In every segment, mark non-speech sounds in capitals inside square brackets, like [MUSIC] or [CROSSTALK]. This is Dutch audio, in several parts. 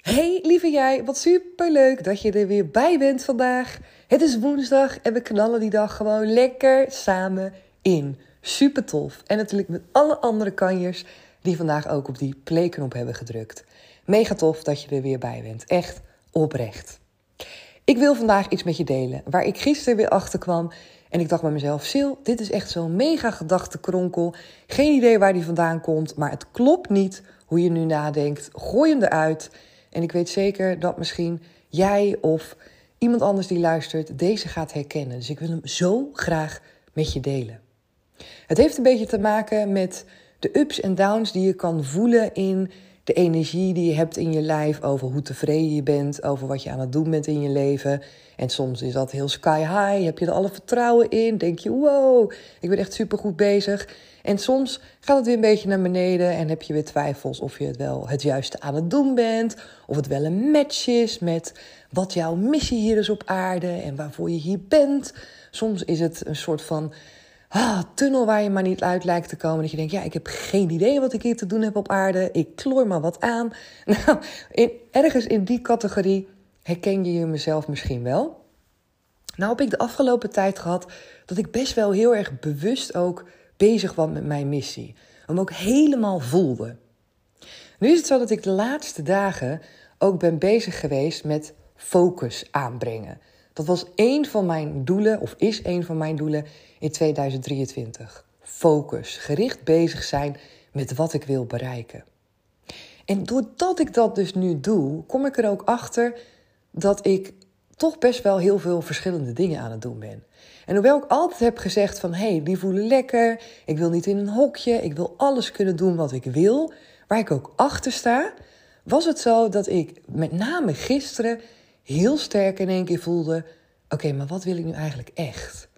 Hey lieve jij, wat super leuk dat je er weer bij bent vandaag. Het is woensdag en we knallen die dag gewoon lekker samen in. Super tof. En natuurlijk met alle andere kanjers die vandaag ook op die playknop hebben gedrukt. Mega tof dat je er weer bij bent. Echt oprecht. Ik wil vandaag iets met je delen waar ik gisteren weer achter kwam. En ik dacht bij mezelf, Sil, dit is echt zo'n mega gedachtenkronkel. Geen idee waar die vandaan komt, maar het klopt niet hoe je nu nadenkt. Gooi hem eruit. En ik weet zeker dat misschien jij of iemand anders die luistert deze gaat herkennen. Dus ik wil hem zo graag met je delen. Het heeft een beetje te maken met de ups en downs die je kan voelen in de energie die je hebt in je lijf, over hoe tevreden je bent, over wat je aan het doen bent in je leven. En soms is dat heel sky high, heb je er alle vertrouwen in, denk je wow, ik ben echt super goed bezig. En soms gaat het weer een beetje naar beneden en heb je weer twijfels of je het wel het juiste aan het doen bent, of het wel een match is met wat jouw missie hier is op aarde en waarvoor je hier bent. Soms is het een soort van ah, tunnel waar je maar niet uit lijkt te komen. Dat je denkt, ja, ik heb geen idee wat ik hier te doen heb op aarde. Ik kloor maar wat aan. [LAUGHS] Nou, ergens in die categorie herken je je mezelf misschien wel. Nou heb ik de afgelopen tijd gehad dat ik best wel heel erg bewust ook bezig was met mijn missie. Hem ook helemaal voelde. Nu is het zo dat ik de laatste dagen ook ben bezig geweest met focus aanbrengen. Dat was één van mijn doelen, of is één van mijn doelen in 2023. Focus, gericht bezig zijn met wat ik wil bereiken. En doordat ik dat dus nu doe, kom ik er ook achter dat ik toch best wel heel veel verschillende dingen aan het doen ben. En hoewel ik altijd heb gezegd van hé, hey, die voelen lekker, ik wil niet in een hokje, ik wil alles kunnen doen wat ik wil, waar ik ook achter sta, was het zo dat ik met name gisteren heel sterk in één keer voelde: oké, maar wat wil ik nu eigenlijk echt?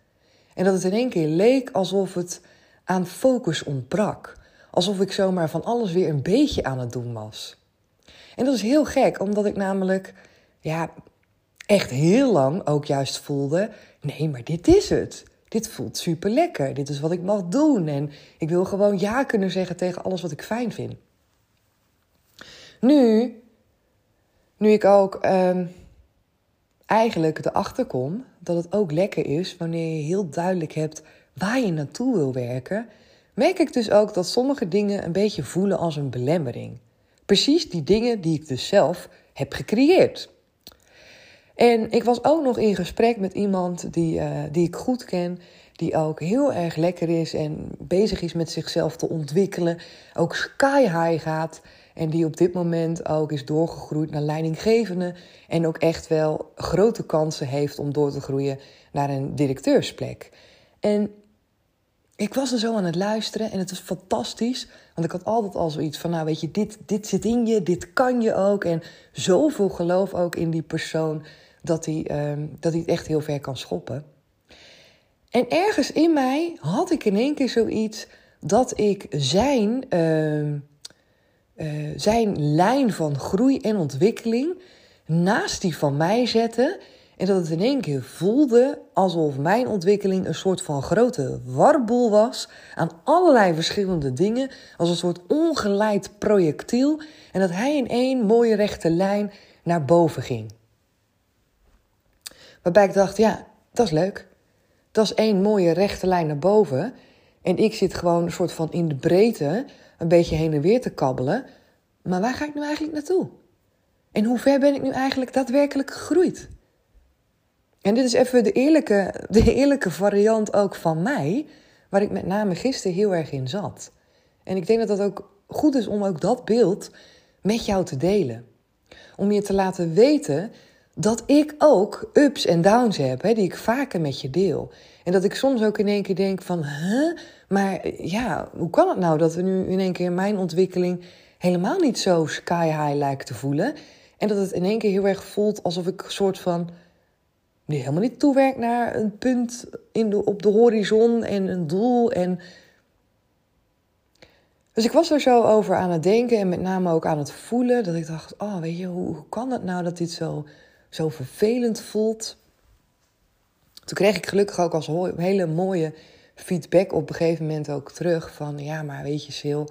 En dat het in één keer leek alsof het aan focus ontbrak. Alsof ik zomaar van alles weer een beetje aan het doen was. En dat is heel gek, omdat ik namelijk ja, echt heel lang ook juist voelde: nee, maar dit is het. Dit voelt super lekker. Dit is wat ik mag doen. En ik wil gewoon ja kunnen zeggen tegen alles wat ik fijn vind. Nu, nu ik ook ehm, eigenlijk erachter kom dat het ook lekker is wanneer je heel duidelijk hebt waar je naartoe wil werken, merk ik dus ook dat sommige dingen een beetje voelen als een belemmering. Precies die dingen die ik dus zelf heb gecreëerd. En ik was ook nog in gesprek met iemand die, uh, die ik goed ken, die ook heel erg lekker is en bezig is met zichzelf te ontwikkelen, ook sky high gaat en die op dit moment ook is doorgegroeid naar leidinggevende en ook echt wel grote kansen heeft om door te groeien naar een directeursplek. En ik was er zo aan het luisteren en het was fantastisch. Want ik had altijd al zoiets van, nou weet je, dit, dit zit in je, dit kan je ook. En zoveel geloof ook in die persoon dat hij, ehm, dat hij het echt heel ver kan schoppen. En ergens in mij had ik in één keer zoiets dat ik zijn, ehm, eh, zijn lijn van groei en ontwikkeling naast die van mij zette. En dat het in één keer voelde alsof mijn ontwikkeling een soort van grote warboel was aan allerlei verschillende dingen, als een soort ongeleid projectiel. En dat hij in één mooie rechte lijn naar boven ging. Waarbij ik dacht, ja, dat is leuk. Dat is één mooie rechte lijn naar boven. En ik zit gewoon een soort van in de breedte een beetje heen en weer te kabbelen. Maar waar ga ik nu eigenlijk naartoe? En hoe ver ben ik nu eigenlijk daadwerkelijk gegroeid? En dit is even de eerlijke, [LAUGHS] de eerlijke variant ook van mij, waar ik met name gisteren heel erg in zat. En ik denk dat dat ook goed is om ook dat beeld met jou te delen. Om je te laten weten dat ik ook ups en downs heb, hè, die ik vaker met je deel. En dat ik soms ook in één keer denk van, huh? maar ja, hoe kan het nou dat we nu in één keer mijn ontwikkeling helemaal niet zo sky high lijkt te voelen? En dat het in één keer heel erg voelt alsof ik een soort van helemaal niet toewerkt naar een punt in de, op de horizon en een doel. En... Dus ik was er zo over aan het denken en met name ook aan het voelen. Dat ik dacht, oh weet je, hoe, hoe kan het nou dat dit zo, zo vervelend voelt? Toen kreeg ik gelukkig ook als hele mooie feedback op een gegeven moment ook terug. Van ja, maar weet je Sil,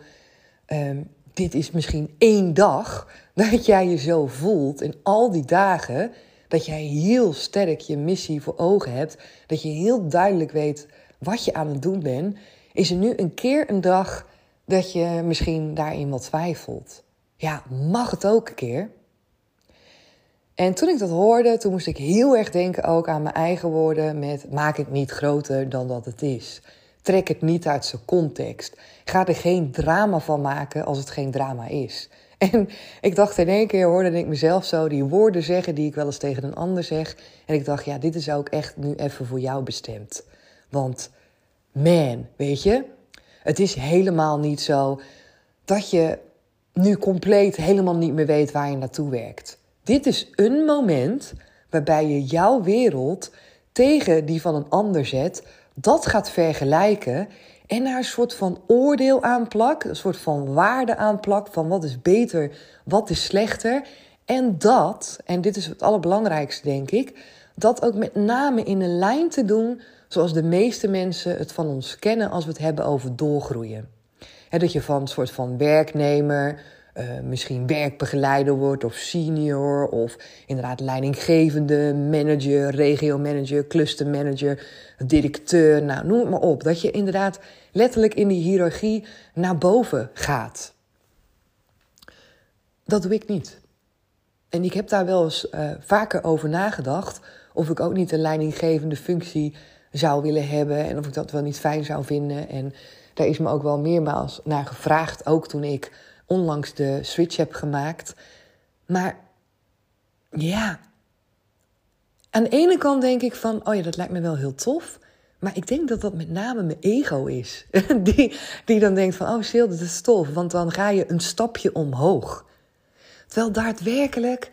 um, dit is misschien één dag [LAUGHS] dat jij je zo voelt. In al die dagen dat jij heel sterk je missie voor ogen hebt, dat je heel duidelijk weet wat je aan het doen bent, is er nu een keer een dag dat je misschien daarin wat twijfelt. Ja, mag het ook een keer? En toen ik dat hoorde, toen moest ik heel erg denken ook aan mijn eigen woorden met maak het niet groter dan dat het is. Trek het niet uit zijn context. Ga er geen drama van maken als het geen drama is. [LAUGHS] En ik dacht in één keer, hoorde ik mezelf zo die woorden zeggen die ik wel eens tegen een ander zeg. En ik dacht, ja, dit is ook echt nu even voor jou bestemd. Want, man, weet je, het is helemaal niet zo dat je nu compleet helemaal niet meer weet waar je naartoe werkt. Dit is een moment waarbij je jouw wereld tegen die van een ander zet, dat gaat vergelijken en daar een soort van oordeel aan plak, een soort van waarde aan plak van wat is beter, wat is slechter. En dat, en dit is het allerbelangrijkste denk ik, dat ook met name in een lijn te doen zoals de meeste mensen het van ons kennen als we het hebben over doorgroeien. dat je van een soort van werknemer, uh, misschien werkbegeleider wordt of senior of inderdaad leidinggevende, manager, regio-manager, clustermanager, directeur, nou noem het maar op. Dat je inderdaad letterlijk in die hiërarchie naar boven gaat. Dat doe ik niet. En ik heb daar wel eens uh, vaker over nagedacht of ik ook niet een leidinggevende functie zou willen hebben en of ik dat wel niet fijn zou vinden. En daar is me ook wel meermaals naar gevraagd, ook toen ik onlangs de switch heb gemaakt. Maar ja, aan de ene kant denk ik van, oh ja, dat lijkt me wel heel tof. Maar ik denk dat dat met name mijn ego is. [LAUGHS] Die, die dan denkt van, oh Sil, dat is tof. Want dan ga je een stapje omhoog. Terwijl daadwerkelijk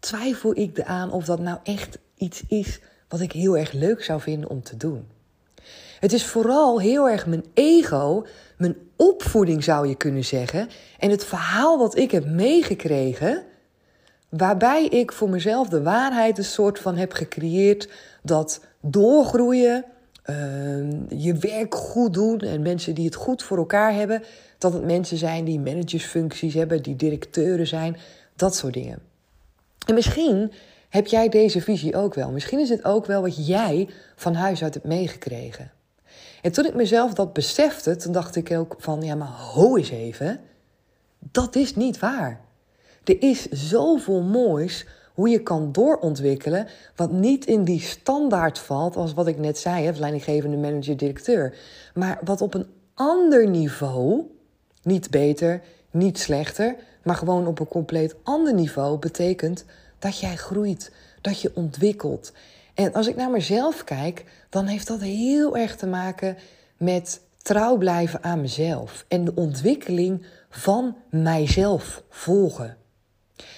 twijfel ik eraan of dat nou echt iets is wat ik heel erg leuk zou vinden om te doen. Het is vooral heel erg mijn ego, mijn opvoeding zou je kunnen zeggen. En het verhaal wat ik heb meegekregen, waarbij ik voor mezelf de waarheid een soort van heb gecreëerd dat doorgroeien, uh, je werk goed doen en mensen die het goed voor elkaar hebben, dat het mensen zijn die managersfuncties hebben, die directeuren zijn, dat soort dingen. En misschien heb jij deze visie ook wel. Misschien is het ook wel wat jij van huis uit hebt meegekregen. En toen ik mezelf dat besefte, toen dacht ik ook van, ja, maar ho eens even. Dat is niet waar. Er is zoveel moois hoe je kan doorontwikkelen, wat niet in die standaard valt, als wat ik net zei, hè, leidinggevende manager-directeur, maar wat op een ander niveau, niet beter, niet slechter, maar gewoon op een compleet ander niveau betekent dat jij groeit, dat je ontwikkelt. En als ik naar mezelf kijk, dan heeft dat heel erg te maken met trouw blijven aan mezelf en de ontwikkeling van mijzelf volgen.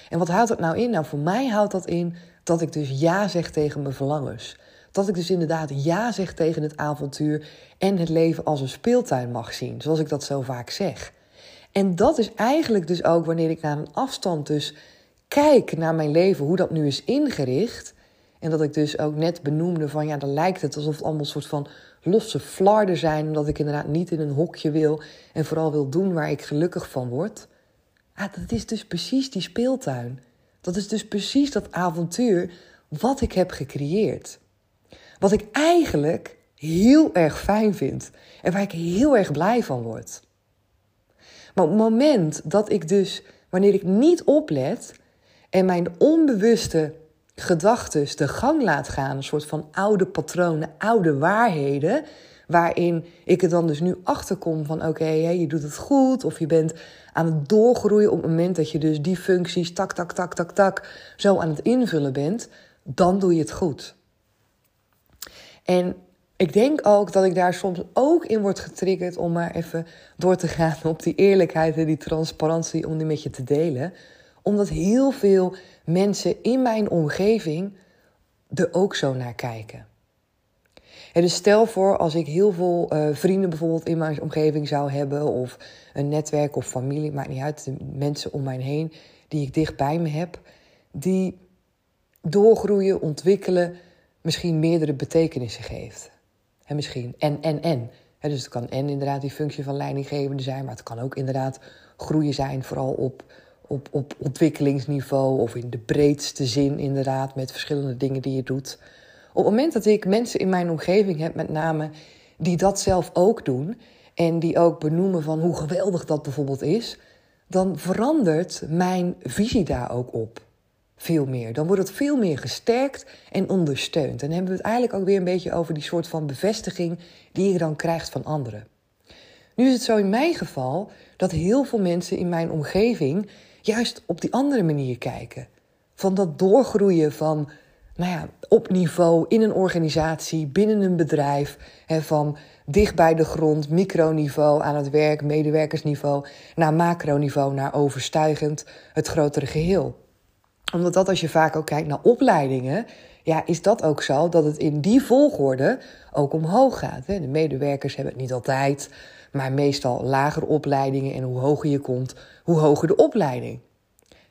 En wat houdt dat nou in? Nou, voor mij houdt dat in dat ik dus ja zeg tegen mijn verlangens. Dat ik dus inderdaad ja zeg tegen het avontuur en het leven als een speeltuin mag zien, zoals ik dat zo vaak zeg. En dat is eigenlijk dus ook wanneer ik naar een afstand dus kijk naar mijn leven, hoe dat nu is ingericht. En dat ik dus ook net benoemde van ja, dan lijkt het alsof het allemaal een soort van losse flarden zijn, omdat ik inderdaad niet in een hokje wil en vooral wil doen waar ik gelukkig van word. Ah, dat is dus precies die speeltuin. Dat is dus precies dat avontuur wat ik heb gecreëerd. Wat ik eigenlijk heel erg fijn vind en waar ik heel erg blij van word. Maar op het moment dat ik dus, wanneer ik niet oplet en mijn onbewuste gedachten de gang laat gaan, een soort van oude patronen, oude waarheden, waarin ik er dan dus nu achter kom van oké, je doet het goed of je bent aan het doorgroeien op het moment dat je dus die functies tak, tak, tak, tak, tak zo aan het invullen bent, dan doe je het goed. En ik denk ook dat ik daar soms ook in word getriggerd om maar even door te gaan op die eerlijkheid en die transparantie om die met je te delen. Omdat heel veel mensen in mijn omgeving er ook zo naar kijken. En dus stel voor als ik heel veel uh, vrienden bijvoorbeeld in mijn omgeving zou hebben, of een netwerk of familie, maakt niet uit, de mensen om mij heen die ik dicht bij me heb, die doorgroeien, ontwikkelen, misschien meerdere betekenissen geeft. En misschien en, en, en. dus het kan en inderdaad die functie van leidinggevende zijn, maar het kan ook inderdaad groeien zijn, vooral op, op, op ontwikkelingsniveau of in de breedste zin inderdaad, met verschillende dingen die je doet. Op het moment dat ik mensen in mijn omgeving heb, met name die dat zelf ook doen en die ook benoemen van hoe geweldig dat bijvoorbeeld is, dan verandert mijn visie daar ook op veel meer. Dan wordt het veel meer gesterkt en ondersteund. En dan hebben we het eigenlijk ook weer een beetje over die soort van bevestiging die je dan krijgt van anderen. Nu is het zo in mijn geval dat heel veel mensen in mijn omgeving juist op die andere manier kijken. Van dat doorgroeien van, nou ja, op niveau in een organisatie, binnen een bedrijf. Hè, van dicht bij de grond, microniveau aan het werk, medewerkersniveau, naar macroniveau, naar overstijgend het grotere geheel omdat dat als je vaak ook kijkt naar opleidingen, ja, is dat ook zo dat het in die volgorde ook omhoog gaat. De medewerkers hebben het niet altijd, maar meestal lagere opleidingen. En hoe hoger je komt, hoe hoger de opleiding.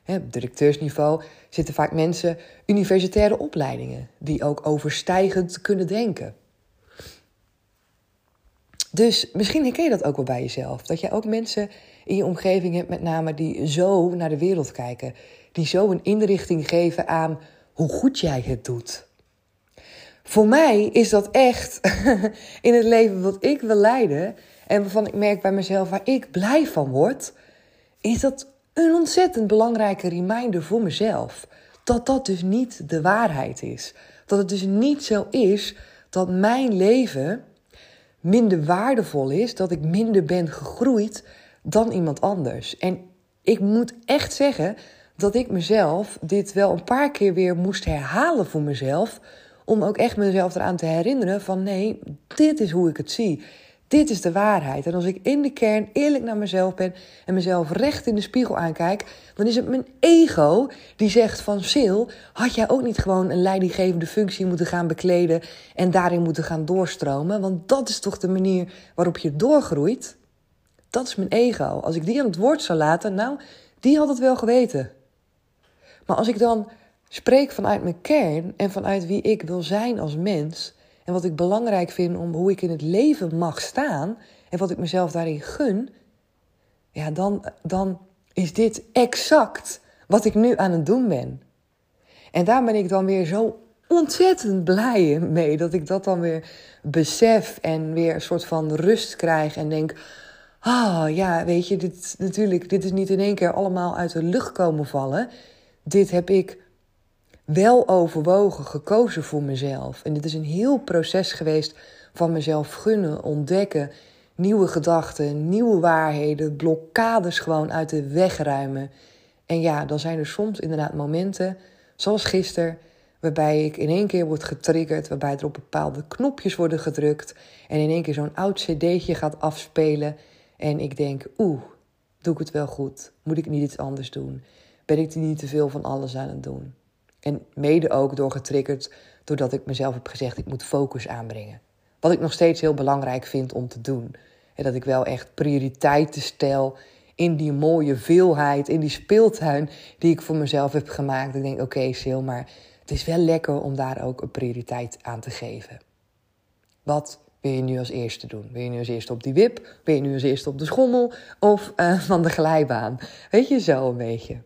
Op directeursniveau zitten vaak mensen universitaire opleidingen die ook overstijgend kunnen denken. Dus misschien herken je dat ook wel bij jezelf. Dat je ook mensen in je omgeving hebt, met name die zo naar de wereld kijken die zo een inrichting geven aan hoe goed jij het doet. Voor mij is dat echt [LAUGHS] in het leven wat ik wil leiden en waarvan ik merk bij mezelf waar ik blij van word, is dat een ontzettend belangrijke reminder voor mezelf. Dat dat dus niet de waarheid is. Dat het dus niet zo is dat mijn leven minder waardevol is, dat ik minder ben gegroeid dan iemand anders. En ik moet echt zeggen dat ik mezelf dit wel een paar keer weer moest herhalen voor mezelf. Om ook echt mezelf eraan te herinneren van nee, dit is hoe ik het zie. Dit is de waarheid. En als ik in de kern eerlijk naar mezelf ben en mezelf recht in de spiegel aankijk, dan is het mijn ego die zegt van Sil, had jij ook niet gewoon een leidinggevende functie moeten gaan bekleden en daarin moeten gaan doorstromen? Want dat is toch de manier waarop je doorgroeit? Dat is mijn ego. Als ik die aan het woord zou laten, nou, die had het wel geweten. Maar als ik dan spreek vanuit mijn kern en vanuit wie ik wil zijn als mens en wat ik belangrijk vind om hoe ik in het leven mag staan en wat ik mezelf daarin gun, ja, dan, dan is dit exact wat ik nu aan het doen ben. En daar ben ik dan weer zo ontzettend blij mee dat ik dat dan weer besef en weer een soort van rust krijg en denk: ah ja, weet je, dit, natuurlijk, dit is niet in één keer allemaal uit de lucht komen vallen dit heb ik wel overwogen gekozen voor mezelf. En dit is een heel proces geweest van mezelf gunnen, ontdekken, nieuwe gedachten, nieuwe waarheden, blokkades gewoon uit de weg ruimen. En ja, dan zijn er soms inderdaad momenten, zoals gisteren, waarbij ik in één keer word getriggerd, waarbij er op bepaalde knopjes worden gedrukt en in één keer zo'n oud cd'tje gaat afspelen en ik denk, oeh, doe ik het wel goed? Moet ik niet iets anders doen? Ben ik niet te veel van alles aan het doen? En mede ook door getriggerd doordat ik mezelf heb gezegd, ik moet focus aanbrengen. Wat ik nog steeds heel belangrijk vind om te doen. En dat ik wel echt prioriteiten stel in die mooie veelheid, in die speeltuin die ik voor mezelf heb gemaakt. Ik denk, oké, okay, Sil, maar het is wel lekker om daar ook een prioriteit aan te geven. Wat wil je nu als eerste doen? Wil je nu als eerste op die wip? Wil je nu als eerste op de schommel? Of uh, van de glijbaan? Weet je, zo een beetje.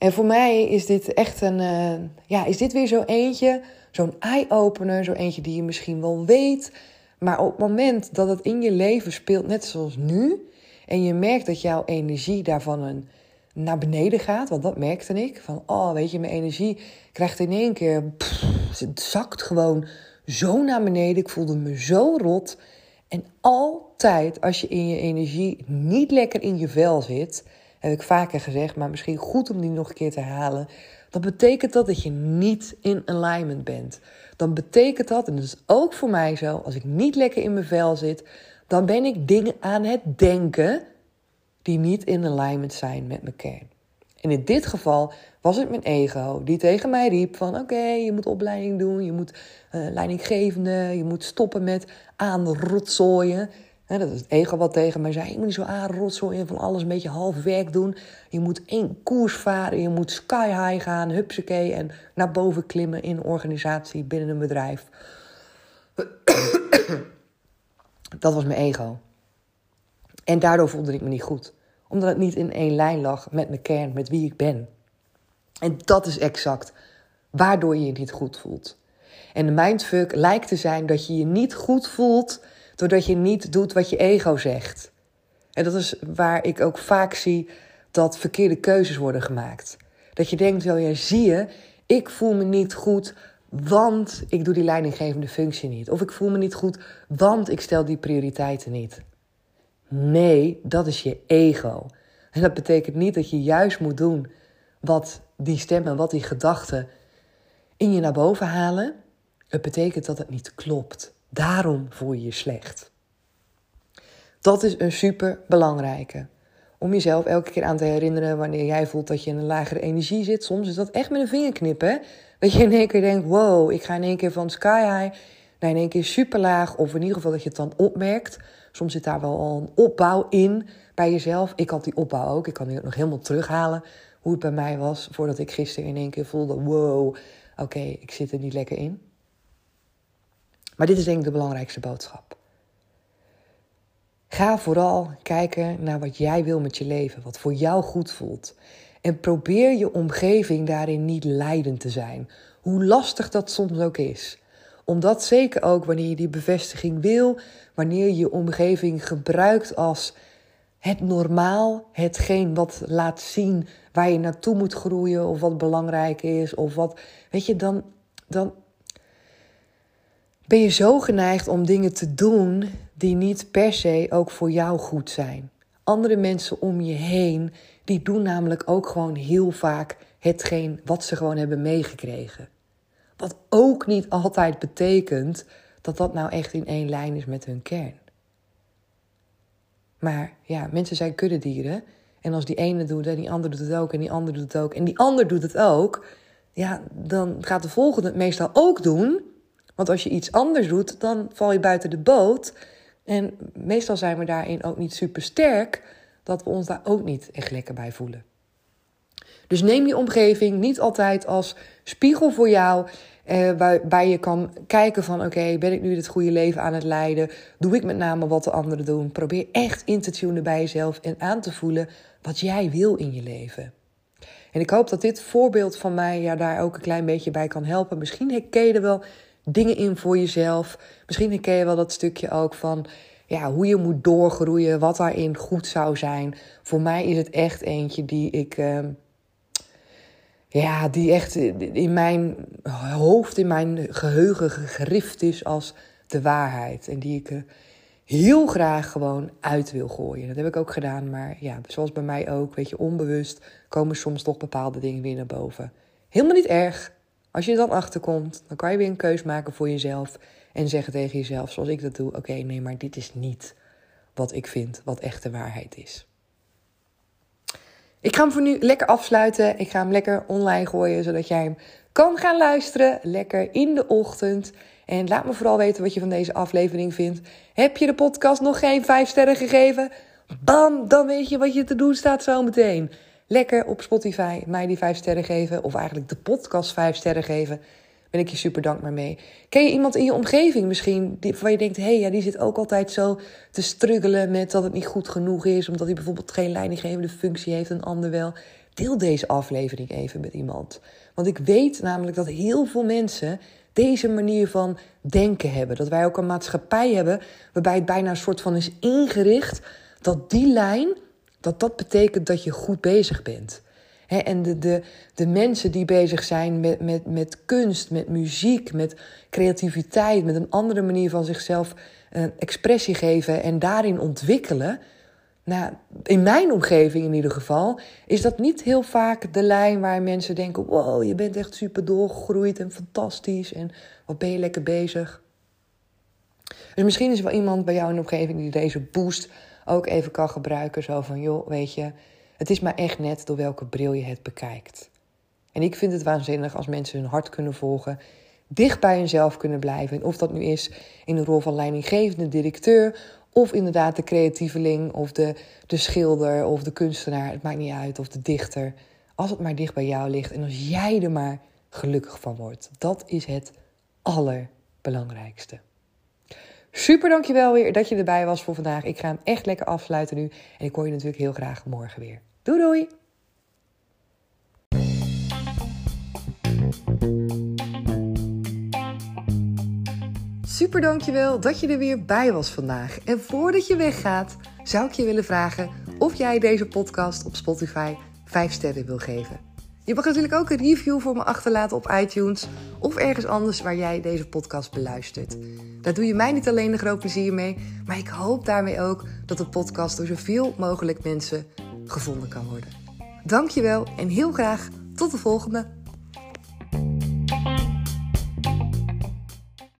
En voor mij is dit echt een, uh, ja, is dit weer zo eentje, zo'n eye-opener, zo eentje die je misschien wel weet, maar op het moment dat het in je leven speelt, net zoals nu, en je merkt dat jouw energie daarvan een, naar beneden gaat, want dat merkte ik, van oh, weet je, mijn energie krijgt in één keer, het zakt gewoon zo naar beneden, ik voelde me zo rot. En altijd als je in je energie niet lekker in je vel zit, heb ik vaker gezegd, maar misschien goed om die nog een keer te halen. Dan betekent dat dat je niet in alignment bent. Dan betekent dat, en dat is ook voor mij zo, als ik niet lekker in mijn vel zit, dan ben ik dingen aan het denken die niet in alignment zijn met mijn kern. En in dit geval was het mijn ego die tegen mij riep van oké, je moet opleiding doen, je moet uh, leidinggevende, je moet stoppen met aanrotzooien dat is het ego wat tegen mij zei. Je moet niet zo aanrotzooien van alles een beetje half werk doen. Je moet één koers varen. Je moet sky high gaan, hupsakee. En naar boven klimmen in een organisatie, binnen een bedrijf. [CLEARS THROAT] dat was mijn ego. En daardoor voelde ik me niet goed. Omdat het niet in één lijn lag met mijn kern, met wie ik ben. En dat is exact waardoor je je niet goed voelt. En de mindfuck lijkt te zijn dat je je niet goed voelt doordat je niet doet wat je ego zegt. En dat is waar ik ook vaak zie dat verkeerde keuzes worden gemaakt. Dat je denkt, wel ja, zie je, ik voel me niet goed, want ik doe die leidinggevende functie niet. Of ik voel me niet goed, want ik stel die prioriteiten niet. Nee, dat is je ego. En dat betekent niet dat je juist moet doen wat die stemmen, wat die gedachten in je naar boven halen. Het betekent dat het niet klopt. Daarom voel je je slecht. Dat is een super belangrijke. Om jezelf elke keer aan te herinneren wanneer jij voelt dat je in een lagere energie zit. Soms is dat echt met een vingerknip, hè? Dat je in één keer denkt, wow, ik ga in één keer van sky high naar in één keer super laag. Of in ieder geval dat je het dan opmerkt. Soms zit daar wel al een opbouw in bij jezelf. Ik had die opbouw ook. Ik kan die nog helemaal terughalen hoe het bij mij was. Voordat ik gisteren in één keer voelde, wow, oké, ik zit er niet lekker in. Maar dit is denk ik de belangrijkste boodschap. Ga vooral kijken naar wat jij wil met je leven, wat voor jou goed voelt. En probeer je omgeving daarin niet leidend te zijn, hoe lastig dat soms ook is. Omdat zeker ook wanneer je die bevestiging wil, wanneer je je omgeving gebruikt als het normaal, hetgeen wat laat zien waar je naartoe moet groeien of wat belangrijk is of wat, weet je, dan, dan ben je zo geneigd om dingen te doen die niet per se ook voor jou goed zijn. Andere mensen om je heen, die doen namelijk ook gewoon heel vaak hetgeen wat ze gewoon hebben meegekregen. Wat ook niet altijd betekent dat dat nou echt in één lijn is met hun kern. Maar ja, mensen zijn kuddedieren. En als die ene doet en die andere doet het ook en die andere doet het ook en die ander doet het ook, ja, dan gaat de volgende het meestal ook doen. Want als je iets anders doet, dan val je buiten de boot. En meestal zijn we daarin ook niet super sterk, dat we ons daar ook niet echt lekker bij voelen. Dus neem je omgeving niet altijd als spiegel voor jou, eh, waarbij je kan kijken van oké, ben ik nu het goede leven aan het leiden? Doe ik met name wat de anderen doen? Probeer echt in te tunen bij jezelf en aan te voelen wat jij wil in je leven. En ik hoop dat dit voorbeeld van mij ja, daar ook een klein beetje bij kan helpen. Misschien herken je er wel dingen in voor jezelf. Misschien herken je wel dat stukje ook van ja, hoe je moet doorgroeien, wat daarin goed zou zijn. Voor mij is het echt eentje die ik. Uh, ja, die echt in mijn hoofd, in mijn geheugen gegrift is als de waarheid. En die ik heel graag gewoon uit wil gooien. Dat heb ik ook gedaan, maar ja, zoals bij mij ook, weet je, onbewust komen soms toch bepaalde dingen weer naar boven. Helemaal niet erg. Als je dan achterkomt, dan kan je weer een keus maken voor jezelf en zeggen tegen jezelf, zoals ik dat doe: oké, nee, maar dit is niet wat ik vind, wat echte waarheid is. Ik ga hem voor nu lekker afsluiten. Ik ga hem lekker online gooien, zodat jij hem kan gaan luisteren. Lekker in de ochtend. En laat me vooral weten wat je van deze aflevering vindt. Heb je de podcast nog geen 5 sterren gegeven? Bam, dan weet je wat je te doen staat zo meteen. Lekker op Spotify mij die 5 sterren geven. Of eigenlijk de podcast 5 sterren geven. Ben ik je super dankbaar mee. Ken je iemand in je omgeving misschien die, waar je denkt: hé, hey, ja, die zit ook altijd zo te struggelen met dat het niet goed genoeg is, omdat hij bijvoorbeeld geen leidinggevende functie heeft, een ander wel. Deel deze aflevering even met iemand. Want ik weet namelijk dat heel veel mensen deze manier van denken hebben. Dat wij ook een maatschappij hebben waarbij het bijna een soort van is ingericht dat die lijn, dat dat betekent dat je goed bezig bent. en de, de, de mensen die bezig zijn met, met, met kunst, met muziek, met creativiteit, met een andere manier van zichzelf uh, expressie geven en daarin ontwikkelen. Nou, in mijn omgeving in ieder geval, is dat niet heel vaak de lijn waar mensen denken: wow, je bent echt super doorgegroeid en fantastisch en wat ben je lekker bezig. Dus misschien is er wel iemand bij jou in de omgeving die deze boost ook even kan gebruiken. Zo van: joh, weet je, het is maar echt net door welke bril je het bekijkt. En ik vind het waanzinnig als mensen hun hart kunnen volgen, dicht bij hunzelf kunnen blijven. En of dat nu is in de rol van leidinggevende directeur of inderdaad de creatieveling of de, de schilder of de kunstenaar. Het maakt niet uit. Of de dichter. Als het maar dicht bij jou ligt en als jij er maar gelukkig van wordt. Dat is het allerbelangrijkste. Super dankjewel weer dat je erbij was voor vandaag. Ik ga hem echt lekker afsluiten nu. En ik hoor je natuurlijk heel graag morgen weer. Doei doei! Super dankjewel dat je er weer bij was vandaag. En voordat je weggaat, zou ik je willen vragen of jij deze podcast op Spotify 5 sterren wil geven. Je mag natuurlijk ook een review voor me achterlaten op iTunes of ergens anders waar jij deze podcast beluistert. Daar doe je mij niet alleen een groot plezier mee, maar ik hoop daarmee ook dat de podcast door zoveel mogelijk mensen gevonden kan worden. Dankjewel en heel graag tot de volgende.